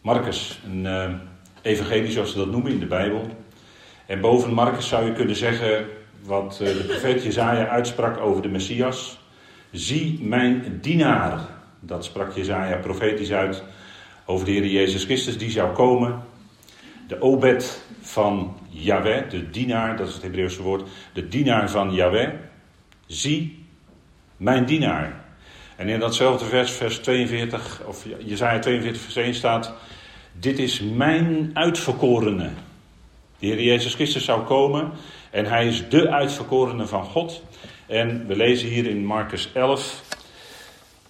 Marcus, een uh, evangelie zoals ze dat noemen in de Bijbel. En boven Marcus zou je kunnen zeggen wat uh, de profeet Jezaja uitsprak over de Messias. Zie mijn dienaar. Dat sprak Jezaja profetisch uit over de Heer Jezus Christus die zou komen. De obed van Yahweh, de dienaar, dat is het Hebreeuwse woord. De dienaar van Yahweh. Zie mijn dienaar. En in datzelfde vers, vers 42, of Jezaja 42 vers 1 staat... Dit is mijn uitverkorene. De Heer Jezus Christus zou komen en hij is de uitverkorene van God. En we lezen hier in Marcus 11,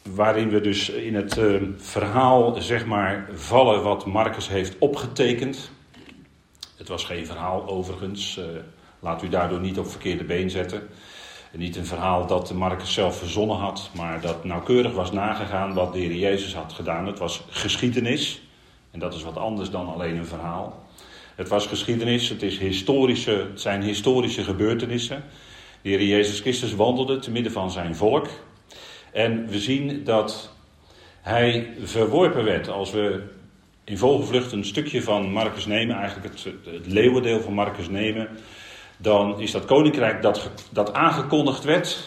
waarin we dus in het uh, verhaal zeg maar vallen wat Marcus heeft opgetekend. Het was geen verhaal overigens, uh, laat u daardoor niet op verkeerde been zetten. Niet een verhaal dat Marcus zelf verzonnen had, maar dat nauwkeurig was nagegaan wat de Heer Jezus had gedaan. Het was geschiedenis. En dat is wat anders dan alleen een verhaal. Het was geschiedenis, het, is historische, het zijn historische gebeurtenissen. De Heer Jezus Christus wandelde te midden van zijn volk. En we zien dat hij verworpen werd. Als we in vogelvlucht een stukje van Marcus nemen, eigenlijk het, het leeuwendeel van Marcus nemen, dan is dat koninkrijk dat, dat aangekondigd werd.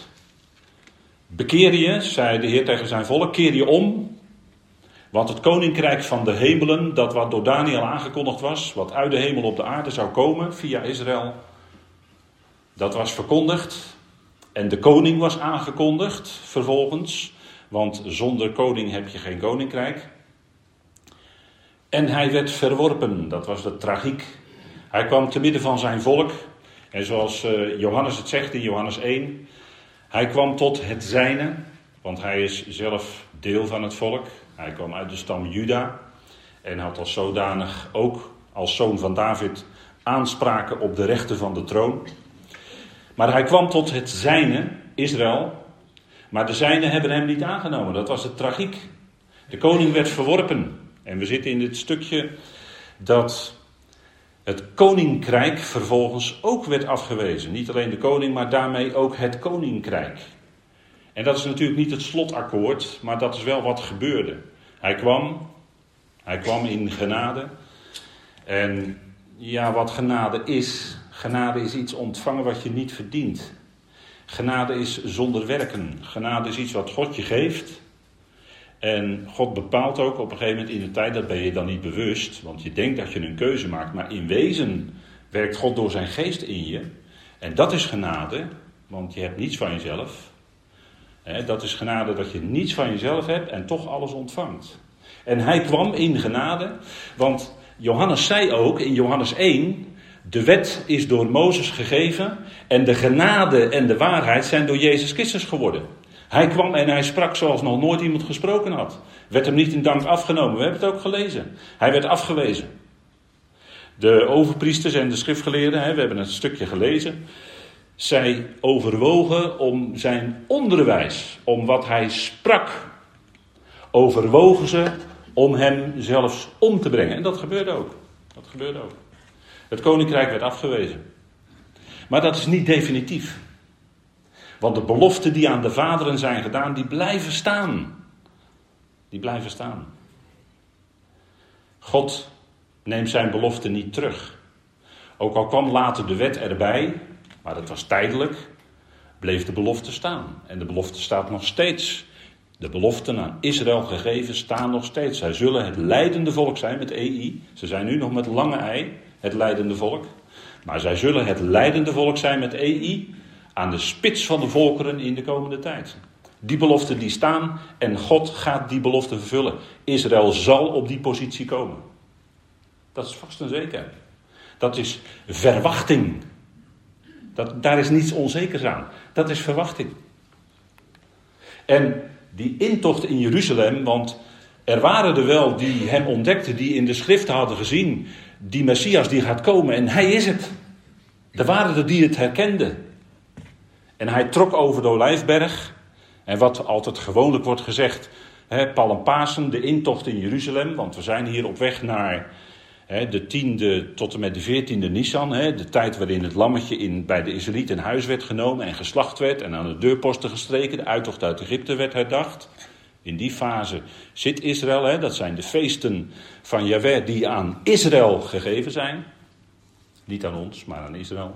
Bekeer je, zei de Heer tegen zijn volk, keer je om. Want het koninkrijk van de hemelen, dat wat door Daniel aangekondigd was, wat uit de hemel op de aarde zou komen via Israël, dat was verkondigd. En de koning was aangekondigd vervolgens, want zonder koning heb je geen koninkrijk. En hij werd verworpen, dat was de tragiek. Hij kwam te midden van zijn volk. En zoals eh, Johannes het zegt in Johannes 1, hij kwam tot het zijne, want hij is zelf deel van het volk. Hij kwam uit de stam Juda en had als zodanig ook als zoon van David aanspraken op de rechten van de troon. Maar hij kwam tot het zijne, Israël, maar de zijne hebben hem niet aangenomen. Dat was de tragiek. De koning werd verworpen. En we zitten in dit stukje dat het koninkrijk vervolgens ook werd afgewezen. Niet alleen de koning, maar daarmee ook het koninkrijk. En dat is natuurlijk niet het slotakkoord, maar dat is wel wat gebeurde. Hij kwam, hij kwam in genade. En ja, wat genade is, genade is iets ontvangen wat je niet verdient. Genade is zonder werken. Genade is iets wat God je geeft. En God bepaalt ook op een gegeven moment in de tijd, dat ben je dan niet bewust, want je denkt dat je een keuze maakt, maar in wezen werkt God door zijn geest in je. En dat is genade, want je hebt niets van jezelf dat is genade dat je niets van jezelf hebt en toch alles ontvangt. En hij kwam in genade, want Johannes zei ook in Johannes 1, de wet is door Mozes gegeven en de genade en de waarheid zijn door Jezus Christus geworden. Hij kwam en hij sprak zoals nog nooit iemand gesproken had. Werd hem niet in dank afgenomen. We hebben het ook gelezen. Hij werd afgewezen. De overpriesters en de schriftgeleerden, we hebben het stukje gelezen zij overwogen om zijn onderwijs, om wat hij sprak, overwogen ze om hem zelfs om te brengen. En dat gebeurde ook. Dat gebeurde ook. Het koninkrijk werd afgewezen. Maar dat is niet definitief. Want de beloften die aan de vaderen zijn gedaan, die blijven staan. Die blijven staan. God neemt zijn belofte niet terug. Ook al kwam later de wet erbij, maar dat was tijdelijk, bleef de belofte staan. En de belofte staat nog steeds. De beloften aan Israël gegeven staan nog steeds. Zij zullen het leidende volk zijn met EI. Ze zijn nu nog met lange ei, het leidende volk. Maar zij zullen het leidende volk zijn met EI aan de spits van de volkeren in de komende tijd. Die beloften die staan en God gaat die beloften vervullen. Israël zal op die positie komen. Dat is vast en zeker. Dat is verwachting. Dat, daar is niets onzekers aan. Dat is verwachting. En die intocht in Jeruzalem, want er waren er wel die hem ontdekten, die in de schriften hadden gezien, die Messias die gaat komen en hij is het. Er waren er die het herkenden. En hij trok over de Olijfberg. En wat altijd gewoonlijk wordt gezegd, hè, Pasen, de intocht in Jeruzalem, want we zijn hier op weg naar de tiende tot en met de veertiende Nisan, de tijd waarin het lammetje in, bij de Israëlieten in huis werd genomen en geslacht werd en aan de deurposten gestreken, de uittocht uit Egypte werd herdacht. In die fase zit Israël, hè, dat zijn de feesten van Jahweh die aan Israël gegeven zijn. Niet aan ons, maar aan Israël.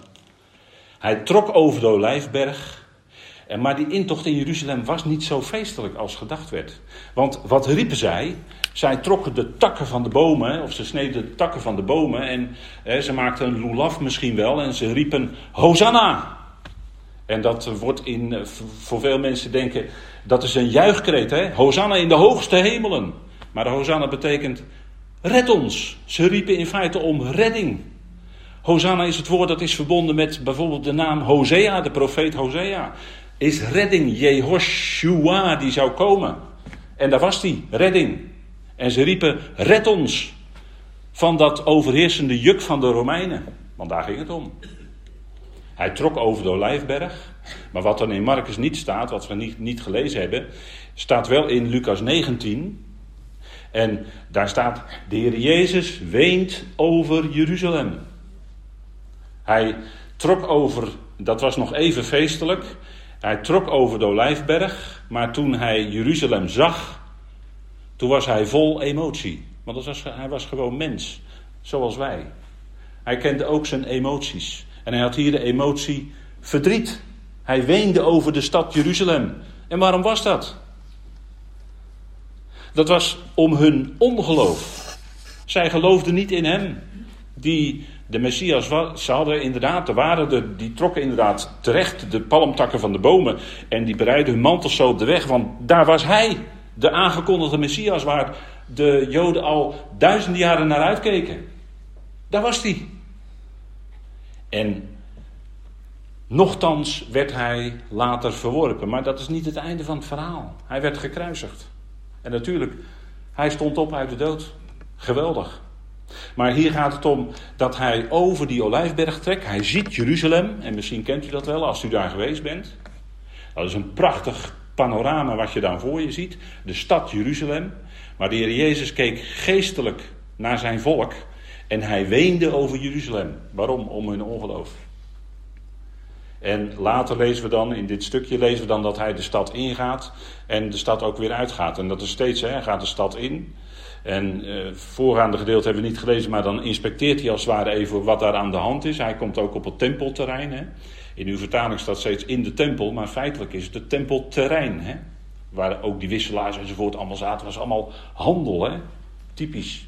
Hij trok over de Olijfberg. En maar die intocht in Jeruzalem was niet zo feestelijk als gedacht werd. Want wat riepen zij? Zij trokken de takken van de bomen, of ze sneden de takken van de bomen. En hè, ze maakten een lulaf misschien wel. En ze riepen: Hosanna! En dat wordt in, eh, voor veel mensen denken, dat is een juichkreet. Hè? Hosanna in de hoogste hemelen. Maar Hosanna betekent, red ons. Ze riepen in feite om redding. Hosanna is het woord dat is verbonden met bijvoorbeeld de naam Hosea, de profeet Hosea. Is redding, Jehoshua, die zou komen. En daar was die, redding. En ze riepen, red ons van dat overheersende juk van de Romeinen. Want daar ging het om. Hij trok over de Olijfberg. Maar wat dan in Marcus niet staat, wat we niet, niet gelezen hebben, staat wel in Lucas 19. En daar staat: De Heer Jezus weent over Jeruzalem. Hij trok over, dat was nog even feestelijk. Hij trok over de Olijfberg, maar toen hij Jeruzalem zag, toen was hij vol emotie. Want hij was gewoon mens, zoals wij. Hij kende ook zijn emoties. En hij had hier de emotie verdriet. Hij weende over de stad Jeruzalem. En waarom was dat? Dat was om hun ongeloof. Zij geloofden niet in hem. Die de Messias. Ze hadden inderdaad, er waren de, die trokken inderdaad terecht de palmtakken van de bomen. En die bereidden hun mantels zo op de weg. Want daar was hij, de aangekondigde Messias, waar de Joden al duizenden jaren naar uitkeken. Daar was hij. En nochtans werd hij later verworpen. Maar dat is niet het einde van het verhaal. Hij werd gekruisigd. En natuurlijk, hij stond op uit de dood. Geweldig. Maar hier gaat het om dat hij over die olijfberg trekt. Hij ziet Jeruzalem. En misschien kent u dat wel als u daar geweest bent. Dat is een prachtig panorama wat je dan voor je ziet. De stad Jeruzalem. Maar de Heer Jezus keek geestelijk naar zijn volk. En hij weende over Jeruzalem. Waarom? Om hun ongeloof. En later lezen we dan, in dit stukje lezen we dan dat hij de stad ingaat en de stad ook weer uitgaat. En dat is steeds, hè, hij gaat de stad in. En uh, voorgaande gedeelte hebben we niet gelezen, maar dan inspecteert hij als het ware even wat daar aan de hand is. Hij komt ook op het tempelterrein. Hè. In uw vertaling staat steeds in de tempel, maar feitelijk is het het tempelterrein. Hè. Waar ook die wisselaars enzovoort allemaal zaten, was allemaal handel. Hè. Typisch.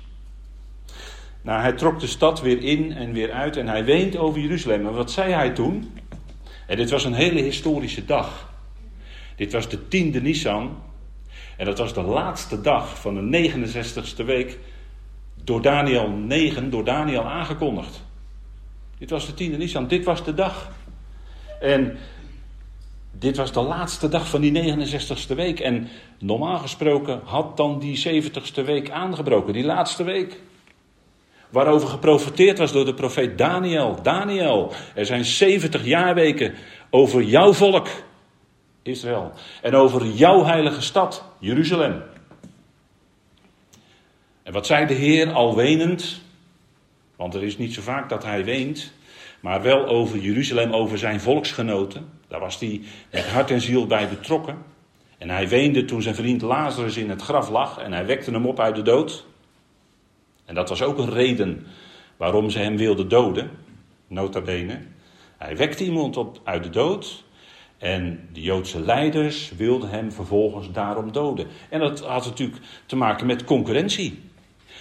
Nou, hij trok de stad weer in en weer uit en hij weent over Jeruzalem. En wat zei hij toen? En dit was een hele historische dag. Dit was de tiende Nisan. En dat was de laatste dag van de 69ste week. Door Daniel 9, door Daniel aangekondigd. Dit was de tiende Nisan, dit was de dag. En dit was de laatste dag van die 69ste week. En normaal gesproken had dan die 70ste week aangebroken, die laatste week. Waarover geprofeteerd was door de profeet Daniel. Daniel, er zijn 70 jaarweken over jouw volk, Israël. En over jouw heilige stad, Jeruzalem. En wat zei de Heer al wenend? Want er is niet zo vaak dat hij weent. Maar wel over Jeruzalem, over zijn volksgenoten. Daar was hij met hart en ziel bij betrokken. En hij weende toen zijn vriend Lazarus in het graf lag. En hij wekte hem op uit de dood. En dat was ook een reden waarom ze hem wilden doden, nota bene. Hij wekte iemand op uit de dood en de Joodse leiders wilden hem vervolgens daarom doden. En dat had natuurlijk te maken met concurrentie.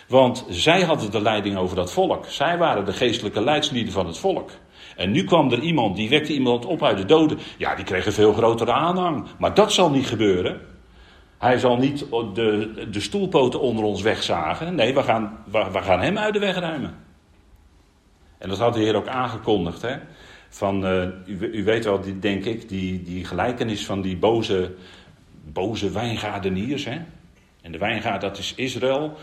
Want zij hadden de leiding over dat volk. Zij waren de geestelijke leidslieden van het volk. En nu kwam er iemand, die wekte iemand op uit de doden. Ja, die kreeg een veel grotere aanhang. Maar dat zal niet gebeuren. Hij zal niet de, de stoelpoten onder ons wegzagen. Nee, we gaan, we, gaan hem uit de weg ruimen. En dat had de Heer ook aangekondigd. Hè? Van, u, u, weet wel, die, denk ik, die, die gelijkenis van die boze, boze wijngaardeniers. Hè? En de wijngaard, dat is Israël.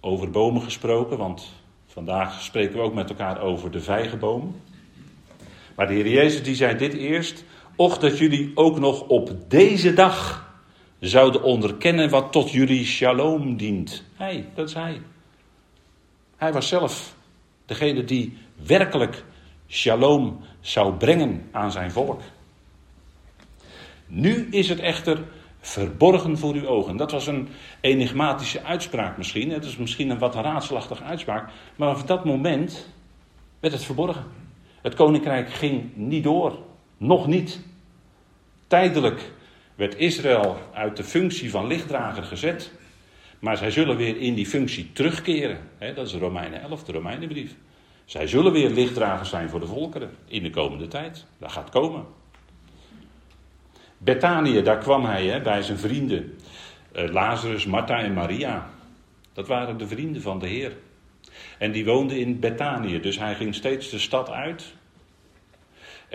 Over bomen gesproken, want vandaag spreken we ook met elkaar over de vijgenboom. Maar de Heer Jezus die zei dit eerst. Och dat jullie ook nog op deze dag zouden onderkennen wat tot jullie shalom dient. Hij, dat is hij. Hij was zelf degene die werkelijk shalom zou brengen aan zijn volk. Nu is het echter verborgen voor uw ogen. Dat was een enigmatische uitspraak misschien. Het is misschien een wat raadselachtige uitspraak. Maar op dat moment werd het verborgen. Het koninkrijk ging niet door. Nog niet. Tijdelijk werd Israël uit de functie van lichtdrager gezet. Maar zij zullen weer in die functie terugkeren. dat is Romeinen 11, de Romeinenbrief. Zij zullen weer lichtdragers zijn voor de volkeren in de komende tijd. Dat gaat komen. Bethanië, daar kwam hij bij zijn vrienden. Uh, Lazarus, Martha en Maria. Dat waren de vrienden van de Heer. En die woonden in Bethanië, dus hij ging steeds de stad uit.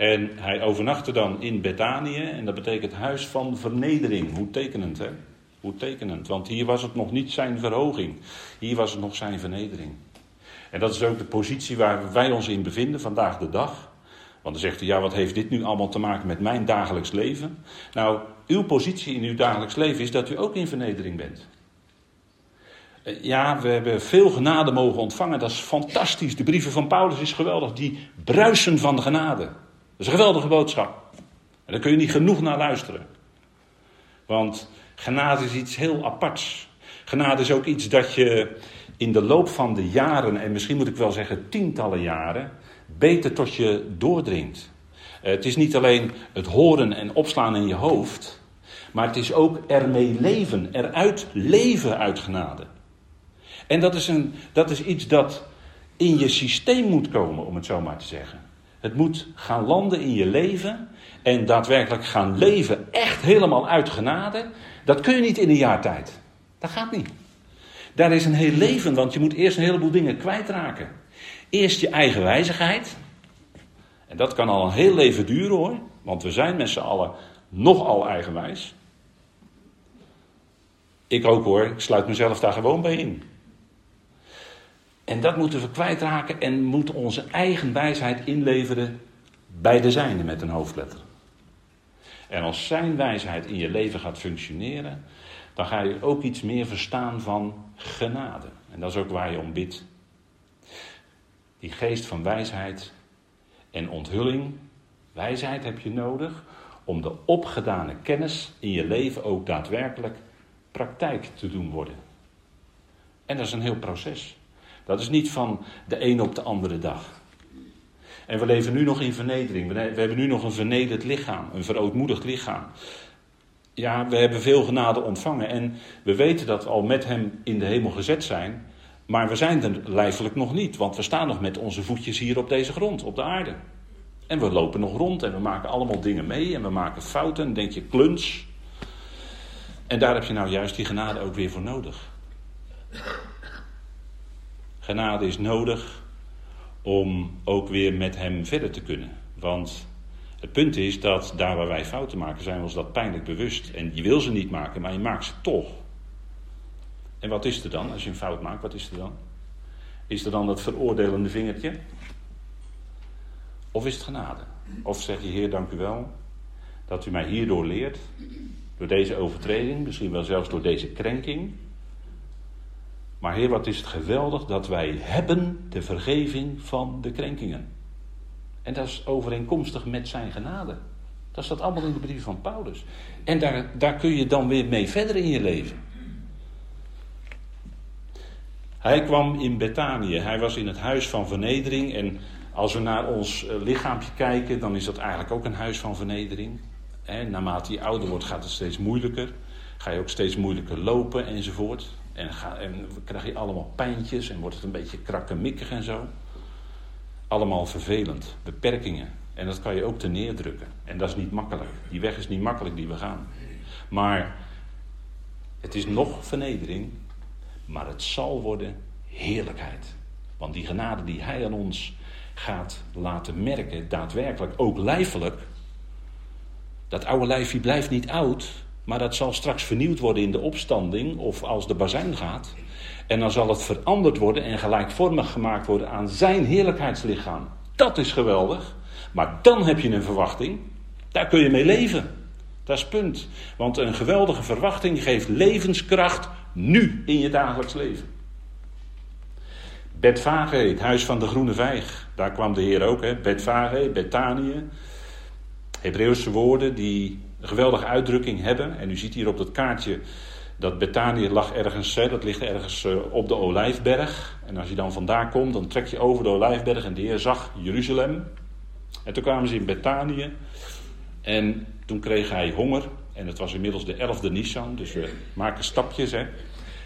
En hij overnachtte dan in Bethanië, en dat betekent huis van vernedering. Hoe tekenend, hè? Hoe tekenend, want hier was het nog niet zijn verhoging, hier was het nog zijn vernedering. En dat is ook de positie waar wij ons in bevinden vandaag de dag. Want dan zegt u, ja, wat heeft dit nu allemaal te maken met mijn dagelijks leven? Nou, uw positie in uw dagelijks leven is dat u ook in vernedering bent. Eh, ja, we hebben veel genade mogen ontvangen. Dat is fantastisch. De brieven van Paulus is geweldig. Die bruisen van de genade. Is een geweldige boodschap. En daar kun je niet genoeg naar luisteren. Want genade is iets heel aparts. Genade is ook iets dat je in de loop van de jaren, en misschien moet ik wel zeggen tientallen jaren, beter tot je doordringt. Eh, het is niet alleen het horen en opslaan in je hoofd, maar het is ook ermee leven, eruit leven uit genade. En dat is, een, dat is iets dat in je systeem moet komen, om het zo maar te zeggen. Het moet gaan landen in je leven en daadwerkelijk gaan leven, echt helemaal uit genade. Dat kun je niet in een jaar tijd. Dat gaat niet. Daar is een heel leven, want je moet eerst een heleboel dingen kwijtraken. Eerst je eigen wijzigheid. En dat kan al een heel leven duren hoor, want we zijn met z'n allen nogal eigenwijs. Ik ook hoor, ik sluit mezelf daar gewoon bij in. En dat moeten we kwijtraken en moeten onze eigen wijsheid inleveren bij de zijne met een hoofdletter. En als zijn wijsheid in je leven gaat functioneren, dan ga je ook iets meer verstaan van genade. En dat is ook waar je om bidt. Die geest van wijsheid en onthulling, wijsheid heb je nodig om de opgedane kennis in je leven ook daadwerkelijk praktijk te doen worden. En dat is een heel proces. Dat is niet van de ene op de andere dag. En we leven nu nog in vernedering. We hebben nu nog een vernederd lichaam, een verootmoedigd lichaam. Ja, we hebben veel genade ontvangen en we weten dat we al met Hem in de hemel gezet zijn. Maar we zijn er lijfelijk nog niet, want we staan nog met onze voetjes hier op deze grond, op de aarde. En we lopen nog rond en we maken allemaal dingen mee en we maken fouten. denk je, kluns. En daar heb je nou juist die genade ook weer voor nodig. Genade is nodig om ook weer met Hem verder te kunnen. Want het punt is dat daar waar wij fouten maken, zijn we ons dat pijnlijk bewust. En je wil ze niet maken, maar je maakt ze toch. En wat is er dan als je een fout maakt? Wat is er dan? Is er dan dat veroordelende vingertje? Of is het genade? Of zeg je, Heer, dank u wel dat u mij hierdoor leert, door deze overtreding, misschien wel zelfs door deze krenking. Maar Heer, wat is het geweldig dat wij hebben de vergeving van de krenkingen. En dat is overeenkomstig met zijn genade. Dat staat allemaal in de brief van Paulus. En daar, daar kun je dan weer mee verder in je leven. Hij kwam in Betanië. Hij was in het huis van vernedering. En als we naar ons eh, lichaampje kijken, dan is dat eigenlijk ook een huis van vernedering. Naarmate je ouder wordt, gaat het steeds moeilijker. Ga je ook steeds moeilijker lopen enzovoort. En, ga, en krijg je allemaal pijntjes en wordt het een beetje krakkemikkig en zo allemaal vervelend. Beperkingen. En dat kan je ook te neerdrukken. En dat is niet makkelijk. Die weg is niet makkelijk die we gaan. Maar het is nog vernedering, maar het zal worden heerlijkheid. Want die genade die Hij aan ons gaat laten merken, daadwerkelijk, ook lijfelijk. Dat oude lijfje blijft niet oud, maar dat zal straks vernieuwd worden in de opstanding of als de bazijn gaat. En dan zal het veranderd worden en gelijkvormig gemaakt worden aan zijn heerlijkheidslichaam. Dat is geweldig. Maar dan heb je een verwachting. Daar kun je mee leven. Dat is punt. Want een geweldige verwachting geeft levenskracht nu in je dagelijks leven. Betvage, het huis van de groene vijg. Daar kwam de Heer ook. Hè? Betvage, Betanië. Hebreeuwse woorden die geweldige uitdrukking hebben. En u ziet hier op dat kaartje dat Betanië lag ergens, dat ligt ergens eh, op de Olijfberg. En als je dan vandaar komt, dan trek je over de Olijfberg en de Heer zag Jeruzalem. En toen kwamen ze in Betanië. En toen kreeg hij honger. En het was inmiddels de 11e Nisan, dus we maken stapjes. Hè.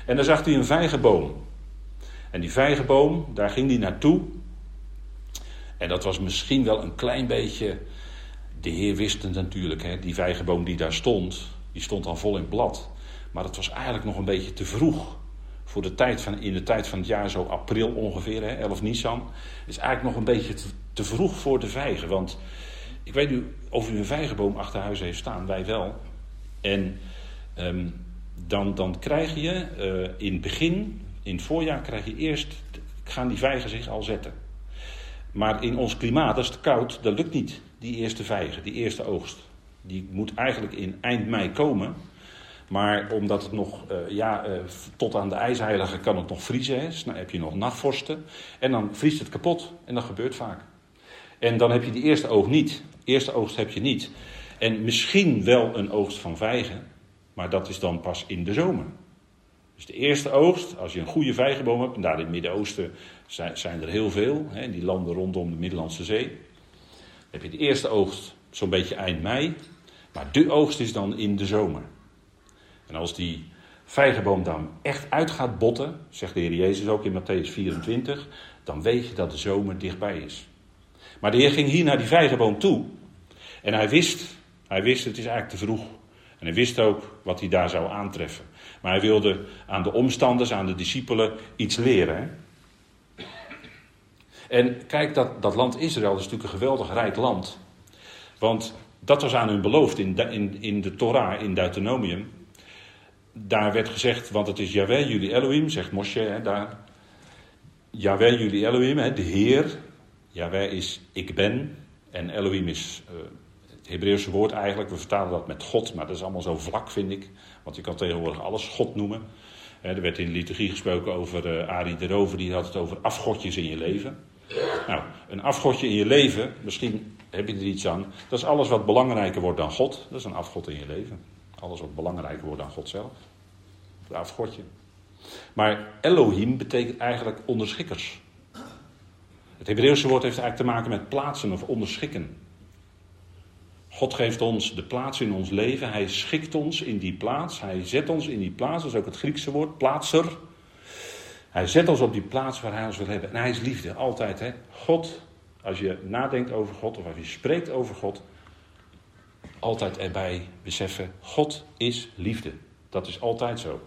En dan zag hij een vijgenboom. En die vijgenboom, daar ging hij naartoe. En dat was misschien wel een klein beetje. De Heer wist het natuurlijk, hè, die vijgenboom die daar stond, die stond al vol in blad. Maar het was eigenlijk nog een beetje te vroeg. Voor de tijd van, in de tijd van het jaar, zo april ongeveer, hè, 11 Nisan. Het is eigenlijk nog een beetje te, te vroeg voor de vijgen. Want ik weet nu of u een vijgenboom achter huis heeft staan, wij wel. En um, dan, dan krijg je uh, in het begin, in het voorjaar, krijg je eerst, gaan die vijgen zich al zetten. Maar in ons klimaat, als het koud, dat lukt niet, die eerste vijgen, die eerste oogst. Die moet eigenlijk in eind mei komen. Maar omdat het nog, uh, ja, uh, tot aan de ijsheilige kan het nog vriezen. Hè. Dan heb je nog nachtvorsten. En dan vriest het kapot. En dat gebeurt vaak. En dan heb je die eerste oogst niet. Eerste oogst heb je niet. En misschien wel een oogst van vijgen. Maar dat is dan pas in de zomer. Dus de eerste oogst, als je een goede vijgenboom hebt, en daar in het Midden-Oosten zijn, zijn, er heel veel, hè, die landen rondom de Middellandse Zee. Heb je de eerste oogst zo'n beetje eind mei, maar de oogst is dan in de zomer. En als die vijgenboom dan echt uit gaat botten, zegt de Heer Jezus ook in Matthäus 24, dan weet je dat de zomer dichtbij is. Maar de Heer ging hier naar die vijgenboom toe en hij wist, hij wist het is eigenlijk te vroeg. En hij wist ook wat hij daar zou aantreffen. Maar hij wilde aan de omstanders, aan de discipelen iets leren. Hè? En kijk, dat, dat land Israël is natuurlijk een geweldig rijk land. Want dat was aan hun beloofd in de, in, in de Torah, in Deuteronomium. Daar werd gezegd, want het is Yahweh, jullie Elohim, zegt Moshe hè, daar. Yahweh, jullie Elohim, hè, de Heer. Yahweh is ik ben. En Elohim is uh, het Hebreeuwse woord eigenlijk. We vertalen dat met God, maar dat is allemaal zo vlak, vind ik. Want je kan tegenwoordig alles God noemen. Er werd in de liturgie gesproken over uh, Arie de Rover, die had het over afgodjes in je leven. Nou, een afgodje in je leven, misschien heb je er iets aan. Dat is alles wat belangrijker wordt dan God. Dat is een afgod in je leven. Alles wat belangrijker wordt dan God zelf. Een afgodje. Maar Elohim betekent eigenlijk onderschikkers. Het Hebreeuwse woord heeft eigenlijk te maken met plaatsen of onderschikken. God geeft ons de plaats in ons leven. Hij schikt ons in die plaats. Hij zet ons in die plaats. Dat is ook het Griekse woord, plaatser. Hij zet ons op die plaats waar hij ons wil hebben. En hij is liefde, altijd. Hè? God, als je nadenkt over God of als je spreekt over God, altijd erbij beseffen: God is liefde. Dat is altijd zo.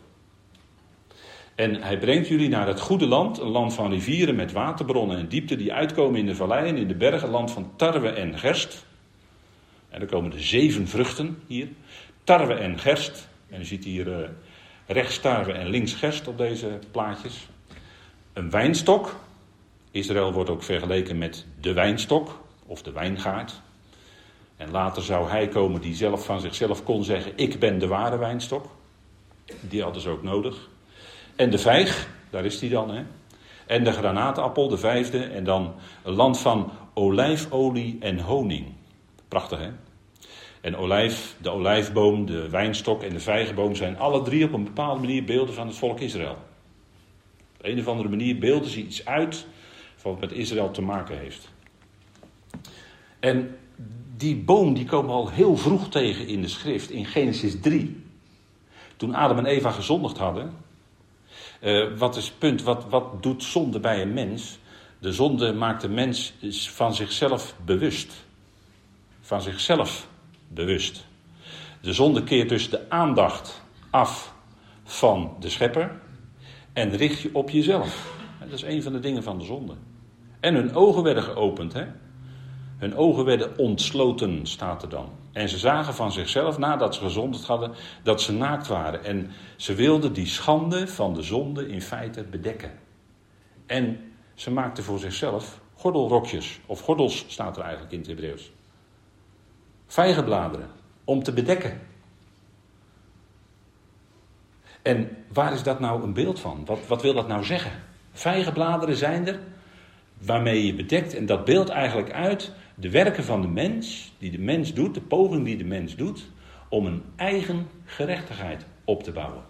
En hij brengt jullie naar het goede land, een land van rivieren met waterbronnen en diepte die uitkomen in de valleien, in de bergen, land van tarwe en gerst. En er komen de zeven vruchten hier. Tarwe en gerst. En je ziet hier uh, rechts tarwe en links gerst op deze plaatjes. Een wijnstok. Israël wordt ook vergeleken met de wijnstok of de wijngaard. En later zou hij komen die zelf van zichzelf kon zeggen: Ik ben de ware wijnstok. Die hadden ze ook nodig. En de vijg, daar is die dan. Hè? En de granaatappel, de vijfde. En dan een land van olijfolie en honing. Prachtig hè? En olijf, de olijfboom, de wijnstok en de vijgenboom zijn alle drie op een bepaalde manier beelden van het volk Israël. Op een of andere manier beelden ze iets uit wat met Israël te maken heeft. En die boom die komen we al heel vroeg tegen in de schrift, in Genesis 3. Toen Adam en Eva gezondigd hadden. Uh, wat is het punt? Wat, wat doet zonde bij een mens? De zonde maakt de mens van zichzelf bewust van zichzelf bewust. De zonde keert dus de aandacht af van de schepper en richt je op jezelf. Dat is een van de dingen van de zonde. En hun ogen werden geopend. Hè? Hun ogen werden ontsloten, staat er dan. En ze zagen van zichzelf, nadat ze gezondigd hadden, dat ze naakt waren. En ze wilden die schande van de zonde in feite bedekken. En ze maakten voor zichzelf gordelrokjes, of gordels staat er eigenlijk in het Hebreeuws. Vijgenbladeren, om te bedekken. En waar is dat nou een beeld van? Wat, wat wil dat nou zeggen? Vijgenbladeren zijn er waarmee je bedekt. En dat beeldt eigenlijk uit de werken van de mens, die de mens doet, de poging die de mens doet, om een eigen gerechtigheid op te bouwen.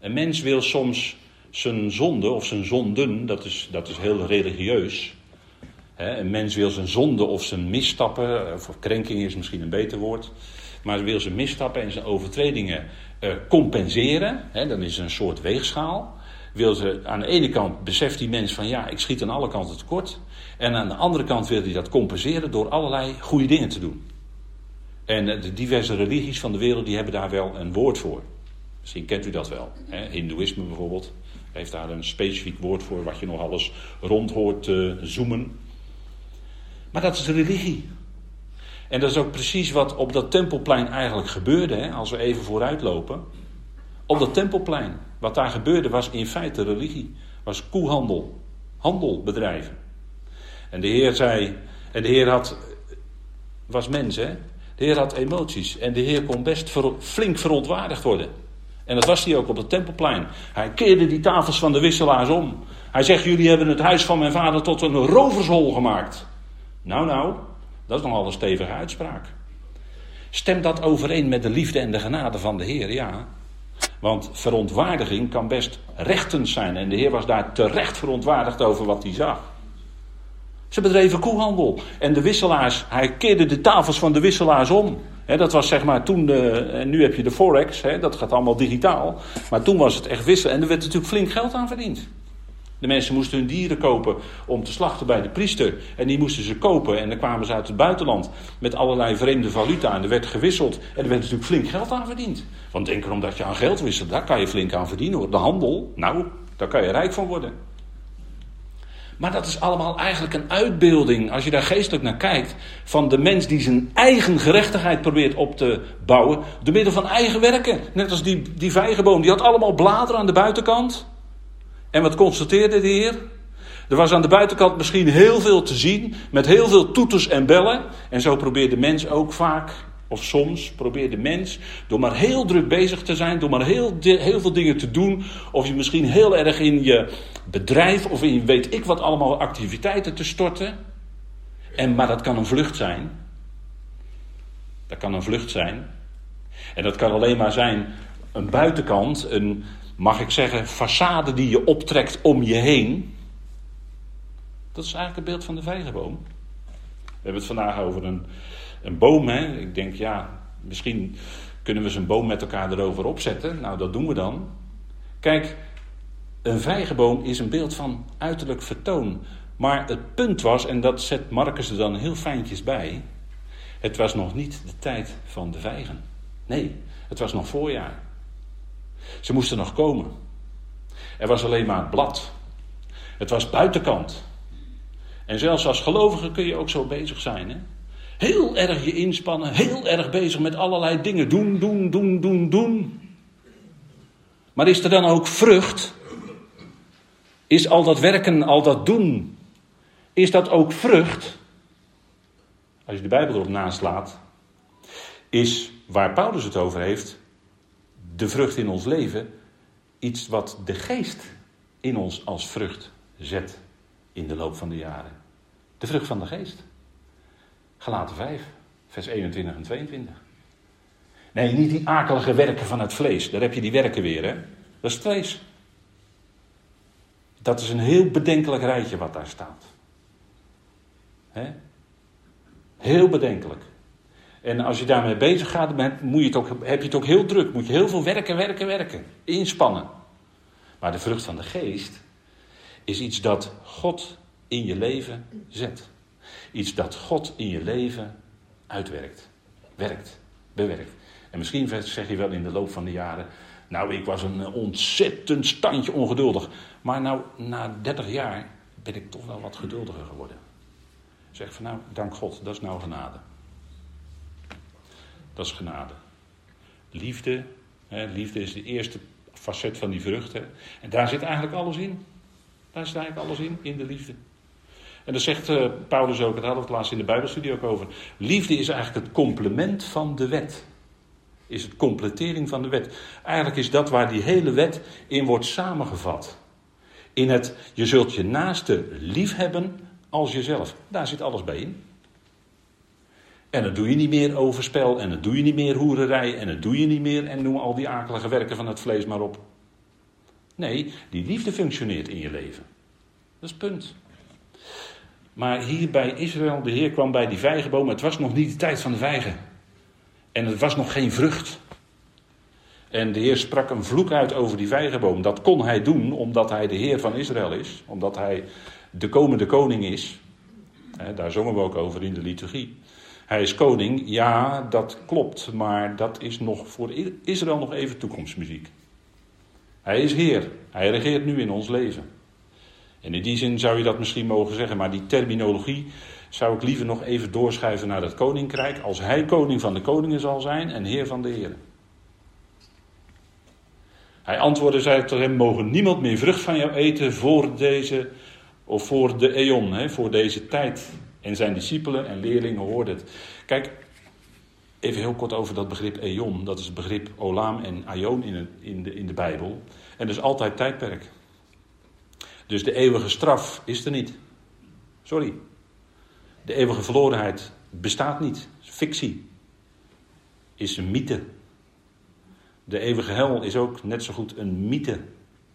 Een mens wil soms zijn zonde of zijn zonden, dat is, dat is heel religieus. een mens wil zijn zonde of zijn misstappen, of is misschien een beter woord, maar wil zijn misstappen en zijn overtredingen compenseren. He, dan is een soort weegschaal. Wil ze, aan de ene kant beseft die mens van ja, ik schiet aan alle kanten tekort. En aan de andere kant wil hij dat compenseren door allerlei goede dingen te doen. En de diverse religies van de wereld die hebben daar wel een woord voor. Misschien kent u dat wel. Hè? Hindoeïsme bijvoorbeeld heeft daar een specifiek woord voor wat je nog alles rond hoort uh, zoomen. Maar dat is religie. En dat is ook precies wat op dat tempelplein eigenlijk gebeurde, hè, als we even vooruit lopen. Op dat tempelplein, wat daar gebeurde, was in feite religie. Was koehandel, handel bedrijven. En de Heer zei, en de Heer had, was mens hè. De Heer had emoties en de Heer kon best flink verontwaardigd worden. En dat was hij ook op het tempelplein. Hij keerde die tafels van de wisselaars om. Hij zegt: Jullie hebben het huis van mijn vader tot een rovershol gemaakt. Nou, nou, dat is nogal een stevige uitspraak. Stemt dat overeen met de liefde en de genade van de Heer? Ja. Want verontwaardiging kan best rechtend zijn. En de Heer was daar terecht verontwaardigd over wat hij zag. Ze bedreven koehandel. En de wisselaars, hij keerde de tafels van de wisselaars om. dat was zeg maar toen, de, en nu heb je de Forex, dat gaat allemaal digitaal. Maar toen was het echt wisselen. En er werd natuurlijk flink geld aan verdiend. De mensen moesten hun dieren kopen om te slachten bij de priester. En die moesten ze kopen. En dan kwamen ze uit het buitenland met allerlei vreemde valuta. En er werd gewisseld. En er werd natuurlijk flink geld aan verdiend. Want denk erom dat je aan geld wisselt, daar kan je flink aan verdienen hoor. De handel, nou, daar kan je rijk van worden. Maar dat is allemaal eigenlijk een uitbeelding, als je daar geestelijk naar kijkt, van de mens die zijn eigen gerechtigheid probeert op te bouwen. door middel van eigen werken. Net als die, die vijgenboom, die had allemaal bladeren aan de buitenkant. En wat constateerde de Heer? Er was aan de buitenkant misschien heel veel te zien, met heel veel toeters en bellen. En zo probeert de mens ook vaak, of soms probeert de mens, door maar heel druk bezig te zijn, door maar heel, heel veel dingen te doen, of je misschien heel erg in je bedrijf of in weet ik wat allemaal activiteiten te storten. En, maar dat kan een vlucht zijn. Dat kan een vlucht zijn. En dat kan alleen maar zijn een buitenkant, een, mag ik zeggen, façade die je optrekt om je heen. Dat is eigenlijk het beeld van de vijgenboom. We hebben het vandaag over een, een boom. Hè? Ik denk, ja, misschien kunnen we zijn boom met elkaar erover opzetten. Nou, dat doen we dan. Kijk, een vijgenboom is een beeld van uiterlijk vertoon. Maar het punt was, en dat zet Marcus er dan heel fijntjes bij. Het was nog niet de tijd van de vijgen. Nee, het was nog voorjaar. Ze moesten nog komen. Er was alleen maar blad. Het was buitenkant. En zelfs als gelovige kun je ook zo bezig zijn. Hè? Heel erg je inspannen, heel erg bezig met allerlei dingen doen, doen, doen, doen, doen. Maar is er dan ook vrucht? Is al dat werken, al dat doen, is dat ook vrucht? Als je de Bijbel erop naslaat, is waar Paulus het over heeft, de vrucht in ons leven, iets wat de geest in ons als vrucht zet in de loop van de jaren. De vrucht van de geest. Galaten 5, vers 21 en 22. Nee, niet die akelige werken van het vlees. Daar heb je die werken weer, hè? Dat is vlees. Dat is een heel bedenkelijk rijtje wat daar staat. He? Heel bedenkelijk. En als je daarmee bezig gaat, dan moet je het ook, heb je het ook heel druk. Moet je heel veel werken, werken, werken. Inspannen. Maar de vrucht van de geest is iets dat God in je leven zet. Iets dat God in je leven uitwerkt. Werkt. Bewerkt. En misschien zeg je wel in de loop van de jaren. Nou, ik was een ontzettend standje ongeduldig. Maar nou, na 30 jaar ben ik toch wel wat geduldiger geworden. Zeg van nou, dank God, dat is nou genade. Dat is genade. Liefde, hè, liefde is de eerste facet van die vruchten. En daar zit eigenlijk alles in. Daar zit eigenlijk alles in, in de liefde. En dat zegt uh, Paulus ook, dat hadden we het laatst in de Bijbelstudie ook over. Liefde is eigenlijk het complement van de wet. Is het completering van de wet. Eigenlijk is dat waar die hele wet in wordt samengevat. In het, je zult je naaste lief hebben als jezelf. Daar zit alles bij in. En dan doe je niet meer overspel, en dan doe je niet meer hoererij, en dan doe je niet meer, en noem al die akelige werken van het vlees maar op. Nee, die liefde functioneert in je leven. Dat is punt. Maar hier bij Israël, de Heer kwam bij die vijgenboom, het was nog niet de tijd van de vijgen. En het was nog geen vrucht. En de Heer sprak een vloek uit over die vijgenboom. Dat kon hij doen omdat hij de Heer van Israël is, omdat hij de komende koning is. Daar zongen we ook over in de liturgie. Hij is koning, ja, dat klopt, maar dat is nog voor Israël nog even toekomstmuziek. Hij is Heer, hij regeert nu in ons leven. En in die zin zou je dat misschien mogen zeggen, maar die terminologie zou ik liever nog even doorschuiven naar het koninkrijk, als hij koning van de koningen zal zijn en Heer van de heren. Hij antwoordde, zei tot hem, mogen niemand meer vrucht van jou eten voor deze, of voor de eon, voor deze tijd. En zijn discipelen en leerlingen hoorden het. Kijk, even heel kort over dat begrip eon. Dat is het begrip olam en aion in, in, de, in de Bijbel. En dus altijd tijdperk. Dus de eeuwige straf is er niet. Sorry. De eeuwige verlorenheid bestaat niet. Fictie. Is een mythe. De eeuwige hel is ook net zo goed een mythe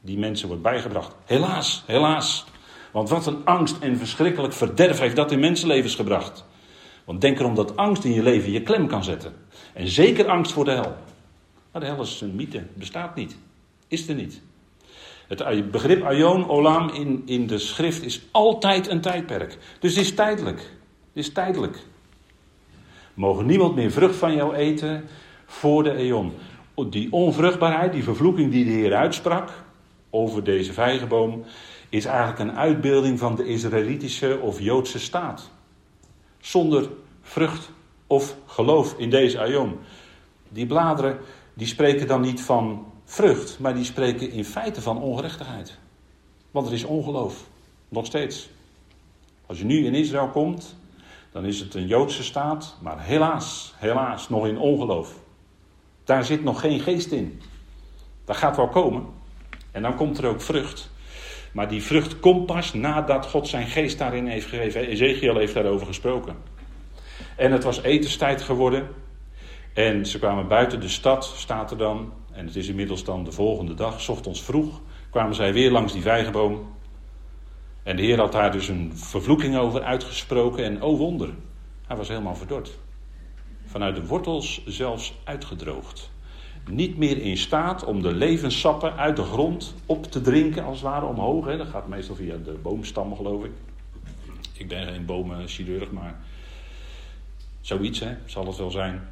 die mensen wordt bijgebracht. Helaas, helaas. Want wat een angst en verschrikkelijk verderf heeft dat in mensenlevens gebracht. Want denk erom dat angst in je leven je klem kan zetten. En zeker angst voor de hel. Maar de hel is een mythe, bestaat niet. Is er niet. Het begrip aion, olam in, in de schrift is altijd een tijdperk. Dus het is tijdelijk. Het is tijdelijk. Mogen niemand meer vrucht van jou eten voor de eon. Die onvruchtbaarheid, die vervloeking die de Heer uitsprak over deze vijgenboom, is eigenlijk een uitbeelding van de Israëlitische of Joodse staat. Zonder vrucht of geloof in deze aion. Die bladeren die spreken dan niet van vrucht, maar die spreken in feite van ongerechtigheid. Want er is ongeloof, nog steeds. Als je nu in Israël komt, dan is het een Joodse staat, maar helaas, helaas nog in ongeloof. Daar zit nog geen geest in. Dat gaat wel komen. En dan komt er ook vrucht. Maar die vrucht komt pas nadat God zijn geest daarin heeft gegeven. Ezekiel heeft daarover gesproken. En het was etenstijd geworden. En ze kwamen buiten de stad, staat er dan. En het is inmiddels dan de volgende dag, ochtends vroeg, kwamen zij weer langs die vijgenboom. En de Heer had daar dus een vervloeking over uitgesproken. En oh wonder, hij was helemaal verdord. Vanuit de wortels zelfs uitgedroogd niet meer in staat om de levenssappen uit de grond op te drinken, als het ware omhoog. Hè. Dat gaat meestal via de boomstammen, geloof ik. Ik ben geen bomenchirurg, maar zoiets hè, zal het wel zijn.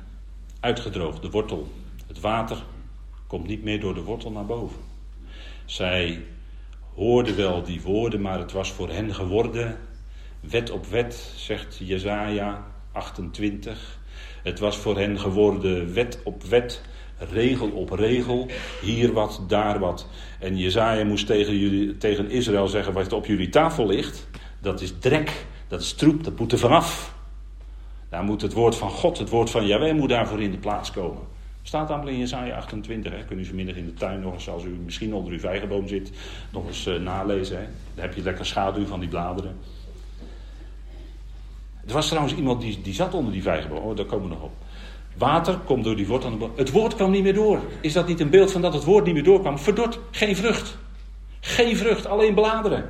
Uitgedroogd, de wortel. Het water komt niet meer door de wortel naar boven. Zij hoorden wel die woorden, maar het was voor hen geworden. Wet op wet, zegt Jezaja 28. Het was voor hen geworden wet op wet regel op regel, hier wat, daar wat. En Jezaja moest tegen, jullie, tegen Israël zeggen, wat op jullie tafel ligt, dat is drek, dat is troep, dat moet er vanaf. Daar moet het woord van God, het woord van Jaweh moet daarvoor in de plaats komen. Staat allemaal in Jezaja 28, hè? kunnen u vanmiddag in de tuin nog eens, als u misschien onder uw vijgenboom zit, nog eens uh, nalezen. Hè? Dan heb je lekker schaduw van die bladeren. Er was trouwens iemand die, die zat onder die vijgenboom, oh, daar komen we nog op. Water komt door die wortel. Het woord kwam niet meer door. Is dat niet een beeld van dat het woord niet meer doorkwam? Verdord, geen vrucht. Geen vrucht, alleen bladeren.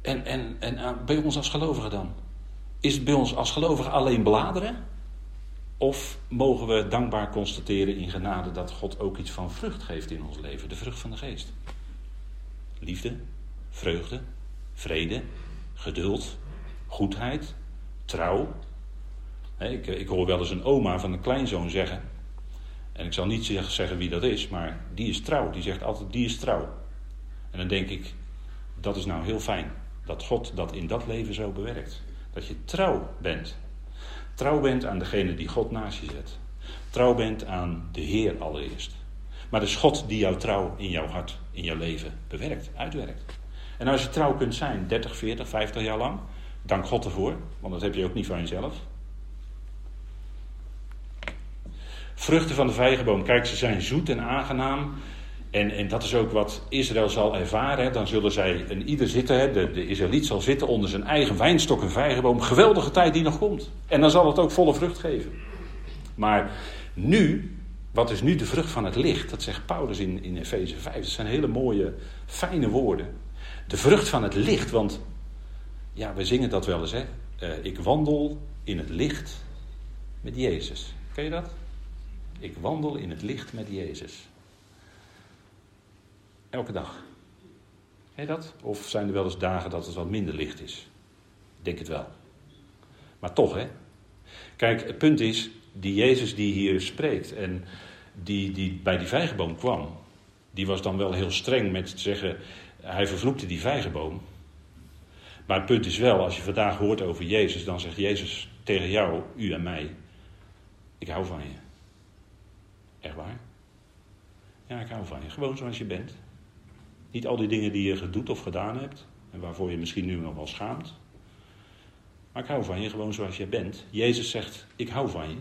En, en, en eh, bij ons als gelovigen dan? Is het bij ons als gelovigen alleen bladeren? Of mogen we dankbaar constateren in genade dat God ook iets van vrucht geeft in ons leven? De vrucht van de geest. Liefde, vreugde, vrede, geduld, goedheid, trouw. Ik, ik hoor wel eens een oma van een kleinzoon zeggen. En ik zal niet zeggen wie dat is, maar die is trouw. Die zegt altijd, die is trouw. En dan denk ik, dat is nou heel fijn. Dat God dat in dat leven zo bewerkt. Dat je trouw bent. Trouw bent aan degene die God naast je zet. Trouw bent aan de Heer allereerst. Maar het is God die jouw trouw in jouw hart, in jouw leven bewerkt, uitwerkt. En als je trouw kunt zijn, 30, 40, 50 jaar lang, Dank God ervoor, want dat heb je ook niet van jezelf. Vruchten van de vijgenboom, kijk, ze zijn zoet en aangenaam. En, en dat is ook wat Israël zal ervaren. Dan zullen zij een ieder zitten, de, de Israëliet zal zitten onder zijn eigen wijnstok en vijgenboom. Geweldige tijd die nog komt. En dan zal het ook volle vrucht geven. Maar nu, wat is nu de vrucht van het licht? Dat zegt Paulus in, in Efeze 5. Dat zijn hele mooie, fijne woorden. De vrucht van het licht, want ja, we zingen dat wel eens, hè. Uh, ik wandel in het licht met Jezus. Ken je dat? Ik wandel in het licht met Jezus. Elke dag. Ken je dat? Of zijn er wel eens dagen dat het wat minder licht is? Ik denk het wel. Maar toch, hè? Kijk, het punt is, die Jezus die hier spreekt en die, die bij die vijgenboom kwam, die was dan wel heel streng met te zeggen, hij vervloekte die vijgenboom. Maar het punt is wel, als je vandaag hoort over Jezus, dan zegt Jezus tegen jou, u en mij, ik hou van je. Echt waar? Ja, ik hou van je. Gewoon zoals je bent. Niet al die dingen die je doet of gedaan hebt. En waarvoor je misschien nu nog wel schaamt. Maar ik hou van je gewoon zoals je bent. Jezus zegt, ik hou van je.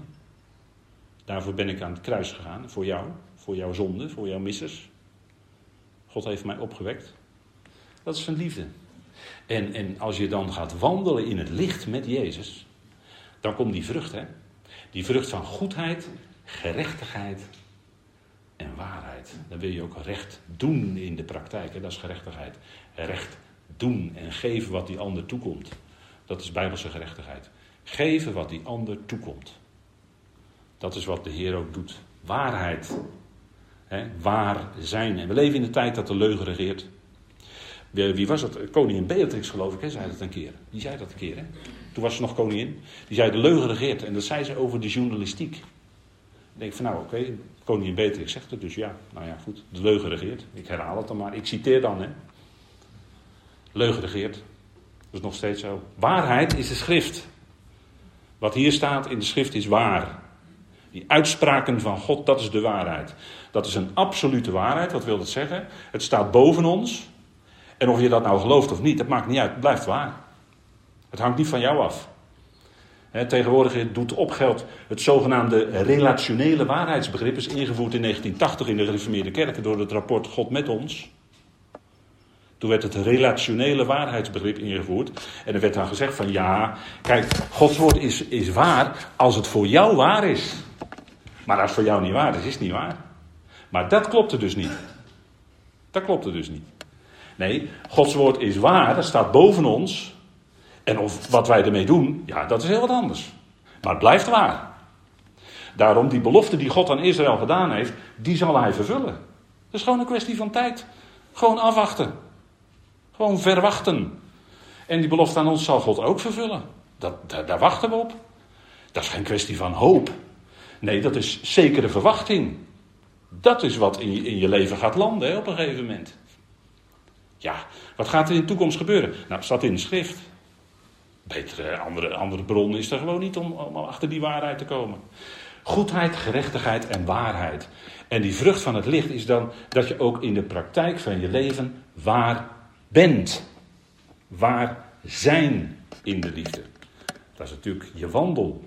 Daarvoor ben ik aan het kruis gegaan. Voor jou. Voor jouw zonde. Voor jouw missers. God heeft mij opgewekt. Dat is zijn liefde. En, en als je dan gaat wandelen in het licht met Jezus. Dan komt die vrucht, hè. Die vrucht van goedheid, gerechtigheid en waarheid. Dan wil je ook recht doen in de praktijk. Hè? Dat is gerechtigheid. Recht doen en geven wat die ander toekomt. Dat is bijbelse gerechtigheid. Geven wat die ander toekomt. Dat is wat de Heer ook doet. Waarheid. Waar zijn. En we leven in de tijd dat de leugen regeert. Wie was het? Koningin Beatrix, geloof ik, hè, zei dat een keer. Die zei dat een keer. Hè? Toen was ze nog koningin. Die zei: De leugen regeert. En dat zei ze over de journalistiek. Ik denk van nou, oké, koningin Beatrix zegt het dus ja. Nou ja, goed, de leugen regeert. Ik herhaal het dan maar. Ik citeer dan, hè. Leugen regeert. Dat is nog steeds zo. Waarheid is de schrift. Wat hier staat in de schrift is waar. Die uitspraken van God, dat is de waarheid. Dat is een absolute waarheid. Wat wil dat zeggen? Het staat boven ons. En of je dat nou gelooft of niet, dat maakt niet uit. Het blijft waar. Het hangt niet van jou af. tegenwoordig doet opgeld het zogenaamde relationele waarheidsbegrip. is ingevoerd in 1980 in de gereformeerde kerken door het rapport God met ons. Toen werd het relationele waarheidsbegrip ingevoerd. En er werd dan gezegd van ja, kijk, Gods woord is, is waar als het voor jou waar is. Maar als het voor jou niet waar is, is het niet waar. Maar dat klopte dus niet. Dat klopte dus niet. Nee, Gods woord is waar, dat staat boven ons. En of wat wij ermee doen, ja, dat is heel wat anders. Maar het blijft waar. Daarom, die belofte die God aan Israël gedaan heeft, die zal hij vervullen. Dat is gewoon een kwestie van tijd. Gewoon afwachten. Gewoon verwachten. En die belofte aan ons zal God ook vervullen. Dat, daar, daar wachten we op. Dat is geen kwestie van hoop. Nee, dat is zekere verwachting. Dat is wat in je, in je leven gaat landen op een gegeven moment. Ja, wat gaat er in de toekomst gebeuren? Nou, staat in de schrift. Betere andere, andere bron is er gewoon niet om, om achter die waarheid te komen. Goedheid, gerechtigheid en waarheid. En die vrucht van het licht is dan dat je ook in de praktijk van je leven waar bent. Waar zijn in de liefde. Dat is natuurlijk je wandel.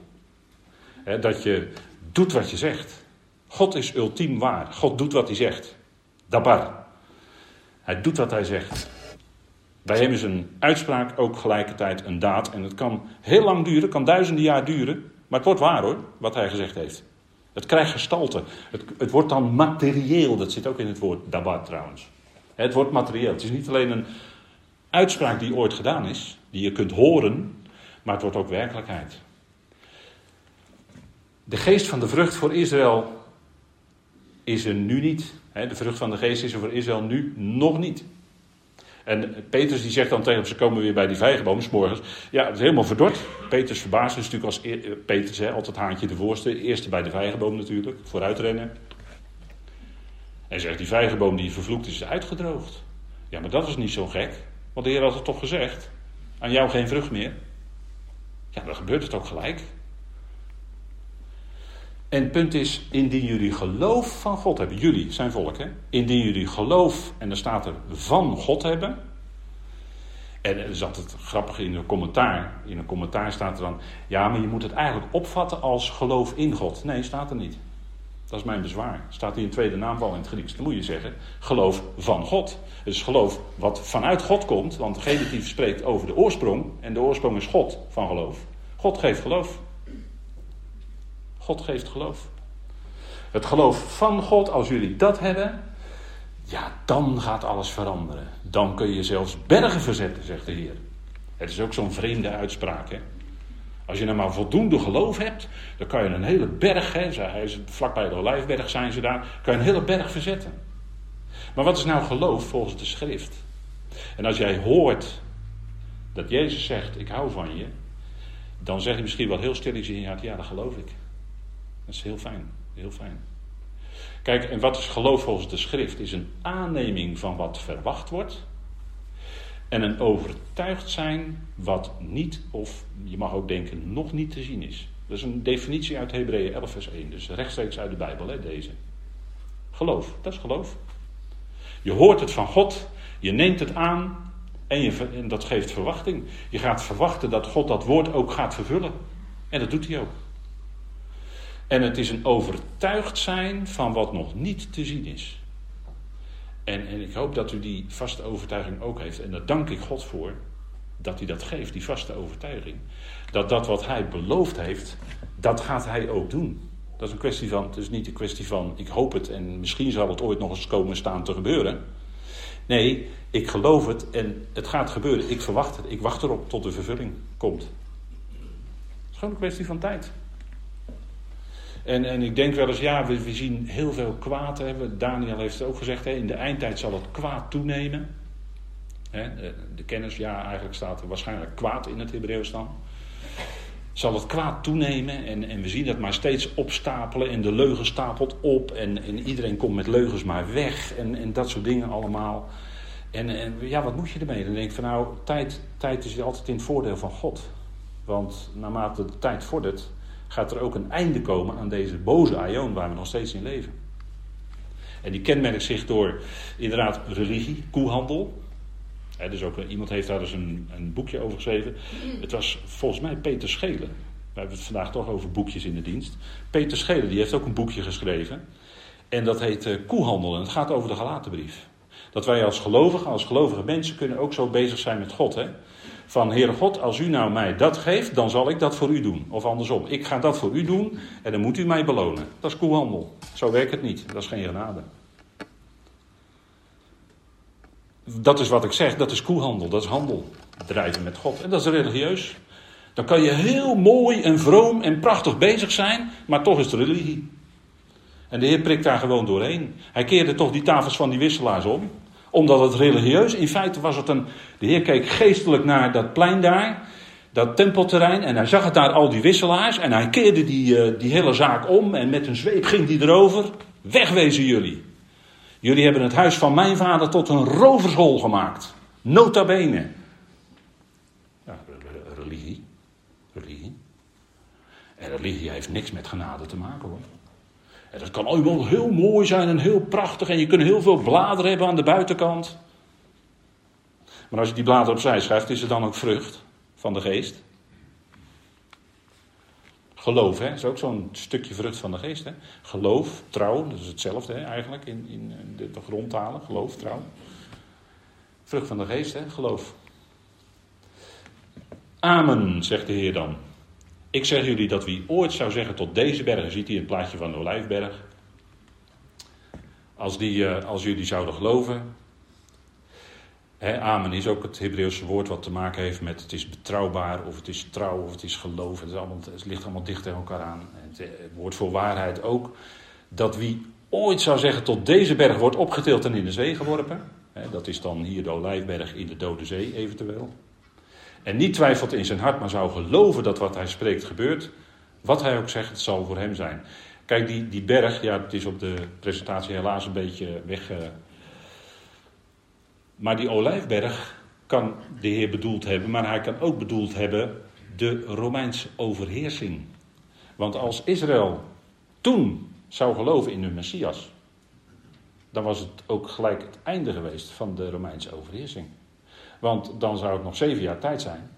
dat je doet wat je zegt. God is ultiem waar. God doet wat hij zegt. Dabar. Hij doet wat hij zegt. Bij hem is een uitspraak ook gelijkertijd een daad. En het kan heel lang duren, kan duizenden jaar duren. Maar het wordt waar hoor, wat hij gezegd heeft. Het krijgt gestalte. Het, het wordt dan materieel. Dat zit ook in het woord dabar trouwens. Het wordt materieel. Het is niet alleen een uitspraak die ooit gedaan is, die je kunt horen, maar het wordt ook werkelijkheid. De geest van de vrucht voor Israël is er nu niet. De vrucht van de geest is er voor Israël nu nog niet. En Petrus die zegt dan tegen hem, ze komen weer bij die vijgenboom, morgens. Ja, het is helemaal verdord. Petrus verbaast is natuurlijk als e- hè, altijd haantje de voorste. Eerste bij de vijgenboom natuurlijk, vooruitrennen. En zegt, die vijgenboom die vervloekt is, is uitgedroogd. Ja, maar dat is niet zo gek. Want de Heer had het toch gezegd. Aan jou geen vrucht meer. Ja, dan gebeurt het ook gelijk. En het punt is, indien jullie geloof van God hebben, jullie zijn volk, hè? Indien jullie geloof, en dan staat er van God hebben. En er zat het grappig in een commentaar. In een commentaar staat er dan, ja, maar je moet het eigenlijk opvatten als geloof in God. Nee, staat er niet. Dat is mijn bezwaar. Staat hier een tweede naamval in het Grieks. Dan moet je zeggen, geloof van God. Dus geloof wat vanuit God komt, want de genitief spreekt over de oorsprong. En de oorsprong is God van geloof. God geeft geloof. God geeft geloof. Het geloof van God, als jullie dat hebben, ja, dan gaat alles veranderen. Dan kun je zelfs bergen verzetten, zegt de Heer. Het is ook zo'n vreemde uitspraak, hè. Als je nou maar voldoende geloof hebt, dan kan je een hele berg, hè, vlakbij de Olijfberg zijn ze daar, kan je een hele berg verzetten. Maar wat is nou geloof volgens de schrift? En als jij hoort dat Jezus zegt, ik hou van je, dan zeg je misschien wel heel stil in je hart, ja, dat geloof ik. Dat is heel fijn, heel fijn. Kijk, en wat is geloof volgens de schrift? Is een aanneming van wat verwacht wordt. En een overtuigd zijn wat niet, of je mag ook denken, nog niet te zien is. Dat is een definitie uit Hebreeën 11 vers 1. Dus rechtstreeks uit de Bijbel, hè, deze. Geloof, dat is geloof. Je hoort het van God, je neemt het aan en, je, en dat geeft verwachting. Je gaat verwachten dat God dat woord ook gaat vervullen. En dat doet hij ook. En het is een overtuigd zijn van wat nog niet te zien is. En, en ik hoop dat u die vaste overtuiging ook heeft. En daar dank ik God voor dat hij dat geeft, die vaste overtuiging. Dat dat wat hij beloofd heeft, dat gaat hij ook doen. Dat is een kwestie van, het is niet een kwestie van, ik hoop het en misschien zal het ooit nog eens komen staan te gebeuren. Nee, ik geloof het en het gaat gebeuren. Ik verwacht het. Ik wacht erop tot de vervulling komt. Het is gewoon een kwestie van tijd. En, en ik denk wel eens, ja, we, zien heel veel kwaad. Hè. Daniel heeft het ook gezegd, hè, in de eindtijd zal het kwaad toenemen. Hè, de, de, kennis, ja, eigenlijk staat er waarschijnlijk kwaad in het Hebreeuws dan. Zal het kwaad toenemen en, en we zien dat maar steeds opstapelen en de leugen stapelt op en, en iedereen komt met leugens maar weg en, en dat soort dingen allemaal. En, en ja, wat moet je ermee? Dan denk ik van nou, tijd, tijd is altijd in het voordeel van God. Want naarmate de tijd vordert, gaat er ook een einde komen aan deze boze aion waar we nog steeds in leven. En die kenmerkt zich door inderdaad religie, koehandel. dus ook, iemand heeft daar dus een, een, boekje over geschreven. Het was volgens mij Peter Schelen. We hebben het vandaag toch over boekjes in de dienst. Peter Schelen die heeft ook een boekje geschreven. En dat heet uh, Koehandel. En het gaat over de gelatenbrief. Dat wij als gelovigen, als gelovige mensen kunnen ook zo bezig zijn met God. Hè? Van Heere God, als u nou mij dat geeft, dan zal ik dat voor u doen. Of andersom, ik ga dat voor u doen en dan moet u mij belonen. Dat is koehandel. Zo werkt het niet. Dat is geen genade. Dat is wat ik zeg, dat is koehandel, dat is handel. Drijven met God. En dat is religieus. Dan kan je heel mooi en vroom en prachtig bezig zijn, maar toch is het religie. En de Heer prikt daar gewoon doorheen. Hij keerde toch die tafels van die wisselaars om omdat het religieus, in feite was het een. De Heer keek geestelijk naar dat plein daar, dat tempelterrein, en hij zag het daar al die wisselaars. En hij keerde die, uh, die hele zaak om en met een zweep ging hij erover. Wegwezen jullie. Jullie hebben het huis van mijn vader tot een rovershol gemaakt. Nota bene. Ja, religie. Religie. En religie heeft niks met genade te maken hoor. En dat kan ook wel heel mooi zijn en heel prachtig. En je kunt heel veel bladeren hebben aan de buitenkant. Maar als je die bladeren opzij schrijft, is het dan ook vrucht van de geest? Geloof, hè, is ook zo'n stukje vrucht van de geest. Hè? Geloof, trouw, dat is hetzelfde hè, eigenlijk in, in de, de grondtalen. Geloof, trouw. Vrucht van de geest, hè, geloof. Amen, zegt de Heer dan. Ik zeg jullie dat wie ooit zou zeggen tot deze bergen, ziet hier het plaatje van de Olijfberg. Als, die, eh, als jullie zouden geloven. amen is ook het Hebreeuwse woord wat te maken heeft met het is betrouwbaar, of het is trouw, of het is geloof. Het, is allemaal, het ligt allemaal dicht tegen elkaar aan. Het, eh, het woord voor waarheid ook. Dat wie ooit zou zeggen tot deze berg wordt opgetild en in de zee geworpen. dat is dan hier de Olijfberg in de Dode Zee eventueel en niet twijfelt in zijn hart, maar zou geloven dat wat hij spreekt gebeurt, wat hij ook zegt, het zal voor hem zijn. Kijk, die, die berg, ja, het is op de presentatie helaas een beetje weg. Uh... Maar die olijfberg kan de Heer bedoeld hebben, maar hij kan ook bedoeld hebben de Romeinse overheersing. Want als Israël toen zou geloven in hun Messias, dan was het ook gelijk het einde geweest van de Romeinse overheersing. Want dan zou het nog zeven jaar tijd zijn.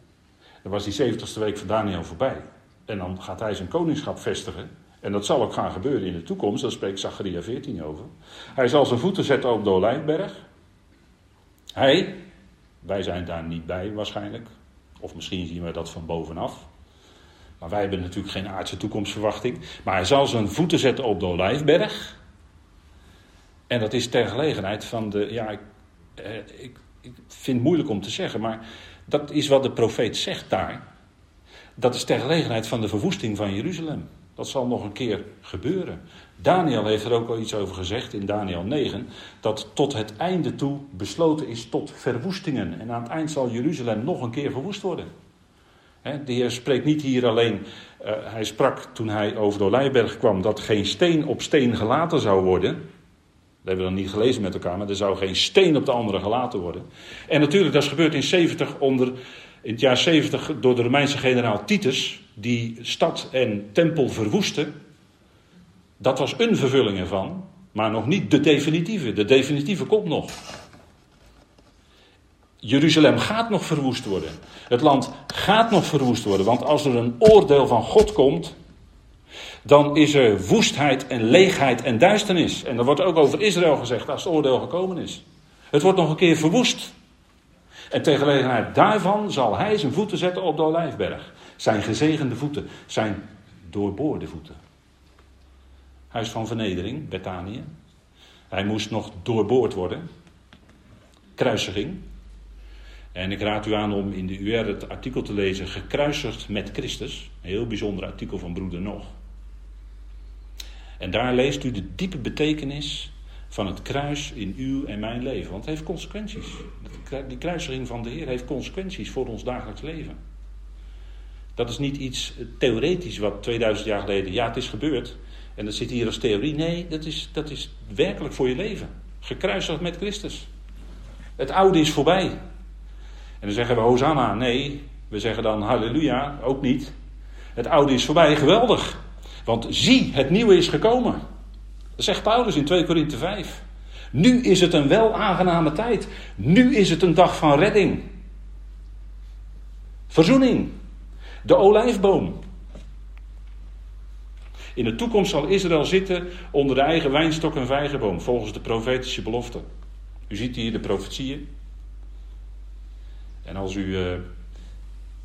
Dan was die zeventigste week van Daniel voorbij. En dan gaat hij zijn koningschap vestigen. En dat zal ook gaan gebeuren in de toekomst, daar spreekt Zacharia 14 over. Hij zal zijn voeten zetten op de Olijfberg. Hij, wij zijn daar niet bij waarschijnlijk, of misschien zien we dat van bovenaf. Maar wij hebben natuurlijk geen aardse toekomstverwachting. Maar hij zal zijn voeten zetten op de Olijfberg. En dat is ter gelegenheid van de. Ja, ik, eh, ik, ik vind het moeilijk om te zeggen, maar dat is wat de profeet zegt daar. Dat is ter gelegenheid van de verwoesting van Jeruzalem. Dat zal nog een keer gebeuren. Daniel heeft er ook al iets over gezegd in Daniel 9. Dat tot het einde toe besloten is tot verwoestingen. En aan het eind zal Jeruzalem nog een keer verwoest worden. De Heer spreekt niet hier alleen. Uh, hij sprak toen hij over de Olijberg kwam dat geen steen op steen gelaten zou worden. Dat hebben we dan niet gelezen met elkaar, maar er zou geen steen op de andere gelaten worden. En natuurlijk, dat is gebeurd in 70 onder, in het jaar 70 door de Romeinse generaal Titus, die stad en tempel verwoestte. Dat was een vervulling ervan, maar nog niet de definitieve. De definitieve komt nog. Jeruzalem gaat nog verwoest worden. Het land gaat nog verwoest worden. Want als er een oordeel van God komt, dan is er woestheid en leegheid en duisternis. En er wordt ook over Israël gezegd als het oordeel gekomen is. Het wordt nog een keer verwoest. En gelegenheid daarvan zal hij zijn voeten zetten op de olijfberg. Zijn gezegende voeten, zijn doorboorde voeten. Huis van vernedering, Bethanië. Hij moest nog doorboord worden. Kruisiging. En ik raad u aan om in de UR het artikel te lezen Gekruisigd met Christus. Een heel bijzonder artikel van broeder Nog. En daar leest u de diepe betekenis van het kruis in uw en mijn leven. Want het heeft consequenties. Die kruisiging van de Heer heeft consequenties voor ons dagelijks leven. Dat is niet iets theoretisch wat 2000 jaar geleden, ja het is gebeurd. En dat zit hier als theorie. Nee, dat is, dat is werkelijk voor je leven. Gekruisigd met Christus. Het oude is voorbij. En dan zeggen we Hosanna. Nee, we zeggen dan Halleluja. Ook niet. Het oude is voorbij. Geweldig. Want zie, het nieuwe is gekomen. Dat zegt Paulus in 2 Korinthe 5. Nu is het een wel aangename tijd. Nu is het een dag van redding. Verzoening. De olijfboom. In de toekomst zal Israël zitten onder de eigen wijnstok en vijgenboom, volgens de profetische belofte. U ziet hier de profetieën. En als u uh,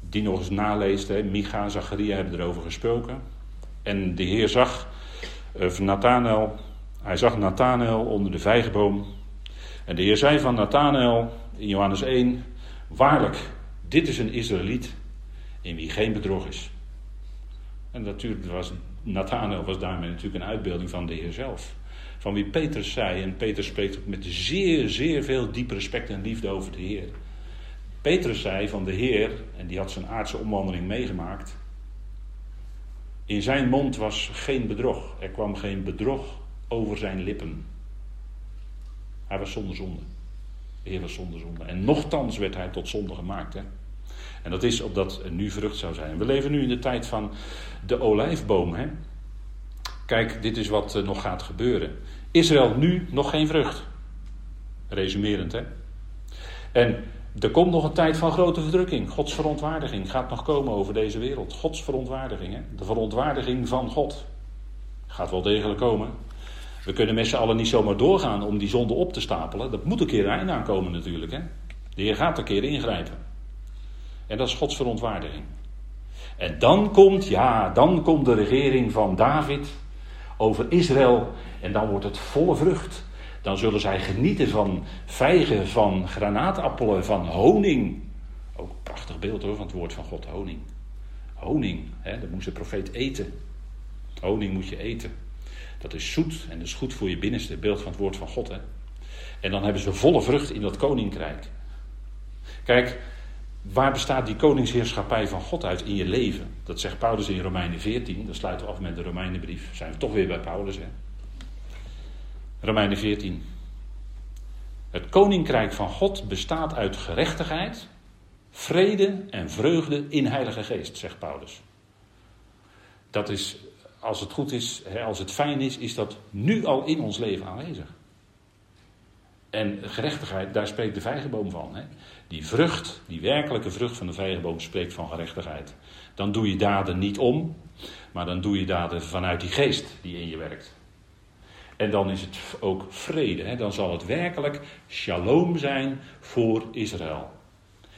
die nog eens naleest, hè, Micha en Zacharia hebben erover gesproken. En de Heer zag uh, Nathanael, hij zag Nathanael onder de vijgenboom. En de Heer zei van Nathanael in Johannes 1, waarlijk, dit is een Israëliet in wie geen bedrog is. En natuurlijk was Nathanael was daarmee natuurlijk een uitbeelding van de Heer zelf. Van wie Petrus zei, en Petrus spreekt met zeer, zeer veel diep respect en liefde over de Heer. Petrus zei van de Heer, en die had zijn aardse omwandeling meegemaakt. In zijn mond was geen bedrog. Er kwam geen bedrog over zijn lippen. Hij was zonder zonde. De was zonder zonde. En nochtans werd hij tot zonde gemaakt. Hè? En dat is opdat er nu vrucht zou zijn. We leven nu in de tijd van de olijfboom. Hè? Kijk, dit is wat nog gaat gebeuren. Israël nu nog geen vrucht. Resumerend, hè? En er komt nog een tijd van grote verdrukking. Gods verontwaardiging gaat nog komen over deze wereld. Gods verontwaardiging, hè? de verontwaardiging van God. Gaat wel degelijk komen. We kunnen met z'n allen niet zomaar doorgaan om die zonde op te stapelen. Dat moet een keer einde aankomen natuurlijk. Hè? De Heer gaat een keer ingrijpen. En dat is Gods verontwaardiging. En dan komt, ja, dan komt de regering van David over Israël. En dan wordt het volle vrucht. Dan zullen zij genieten van vijgen, van granaatappelen, van honing. Ook een prachtig beeld hoor, van het woord van God, honing. Honing, hè, dat moest de profeet eten. Honing moet je eten. Dat is zoet en dat is goed voor je binnenste, beeld van het woord van God. Hè. En dan hebben ze volle vrucht in dat koninkrijk. Kijk, waar bestaat die koningsheerschappij van God uit in je leven? Dat zegt Paulus in Romeinen 14. Dan sluiten we af met de Romeinenbrief. Zijn we toch weer bij Paulus, hè? Romeinen 14. Het koninkrijk van God bestaat uit gerechtigheid, vrede en vreugde in Heilige Geest, zegt Paulus. Dat is, als het goed is, als het fijn is, is dat nu al in ons leven aanwezig. En gerechtigheid, daar spreekt de vijgenboom van. Hè? Die vrucht, die werkelijke vrucht van de vijgenboom spreekt van gerechtigheid. Dan doe je daden niet om, maar dan doe je daden vanuit die geest die in je werkt. En dan is het ook vrede. Hè? Dan zal het werkelijk shalom zijn voor Israël.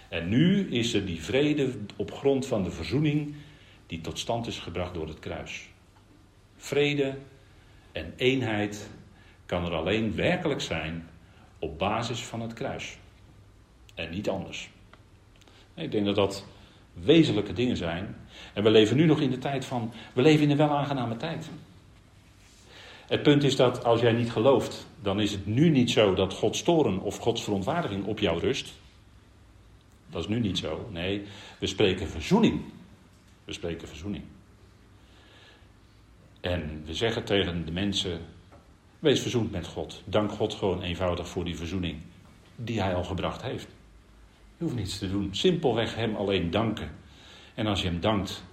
En nu is er die vrede op grond van de verzoening die tot stand is gebracht door het kruis. Vrede en eenheid kan er alleen werkelijk zijn op basis van het kruis. En niet anders. Ik denk dat dat wezenlijke dingen zijn. En we leven nu nog in de tijd van. We leven in een wel aangename tijd. Het punt is dat als jij niet gelooft, dan is het nu niet zo dat Gods toren of Gods verontwaardiging op jou rust. Dat is nu niet zo. Nee, we spreken verzoening. We spreken verzoening. En we zeggen tegen de mensen: wees verzoend met God. Dank God gewoon eenvoudig voor die verzoening die Hij al gebracht heeft. Je hoeft niets te doen. Simpelweg Hem alleen danken. En als je Hem dankt,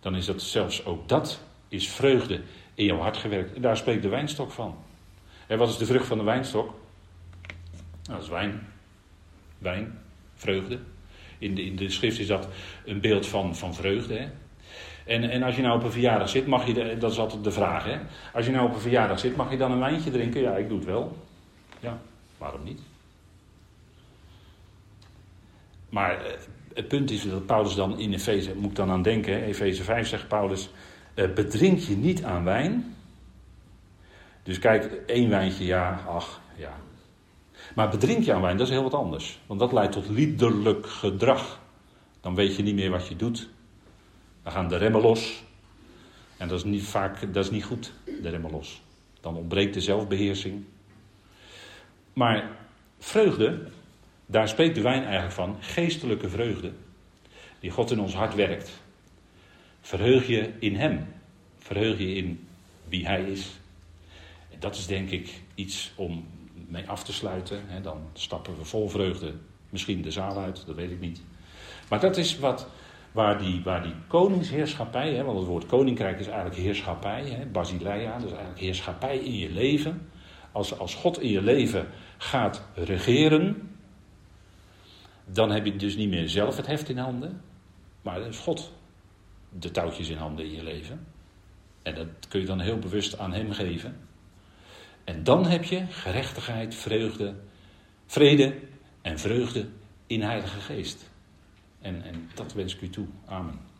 dan is dat zelfs ook dat is vreugde in jouw hart gewerkt. Daar spreekt de wijnstok van. En wat is de vrucht van de wijnstok? Nou, dat is wijn. Wijn, vreugde. In de, in de schrift is dat een beeld van, van vreugde. Hè? En, en als je nou op een verjaardag zit, mag je, dat is altijd de vraag, hè? Als je nou op een verjaardag zit, mag je dan een wijntje drinken? Ja, ik doe het wel. Ja, waarom niet? Maar eh, het punt is dat Paulus dan in Efeze, moet ik dan aan denken, Efeze 5 zegt Paulus, bedrink je niet aan wijn. Dus kijk, één wijntje, ja, ach, ja. Maar bedrink je aan wijn, dat is heel wat anders. Want dat leidt tot liederlijk gedrag. Dan weet je niet meer wat je doet. Dan gaan de remmen los. En dat is niet, vaak, dat is niet goed, de remmen los. Dan ontbreekt de zelfbeheersing. Maar vreugde, daar spreekt de wijn eigenlijk van. Geestelijke vreugde, die God in ons hart werkt. Verheug je in Hem. Verheug je in wie Hij is. En dat is denk ik iets om mee af te sluiten. Dan stappen we vol vreugde misschien de zaal uit, dat weet ik niet. Maar dat is wat, waar, die, waar die koningsheerschappij, hè, want het woord koninkrijk is eigenlijk heerschappij, hè, basileia, dus eigenlijk heerschappij in je leven. Als, als God in je leven gaat regeren, dan heb je dus niet meer zelf het heft in handen, maar is God de touwtjes in handen in je leven. En dat kun je dan heel bewust aan Hem geven. En dan heb je gerechtigheid, vreugde, vrede en vreugde in Heilige Geest. En, en dat wens ik u toe. Amen.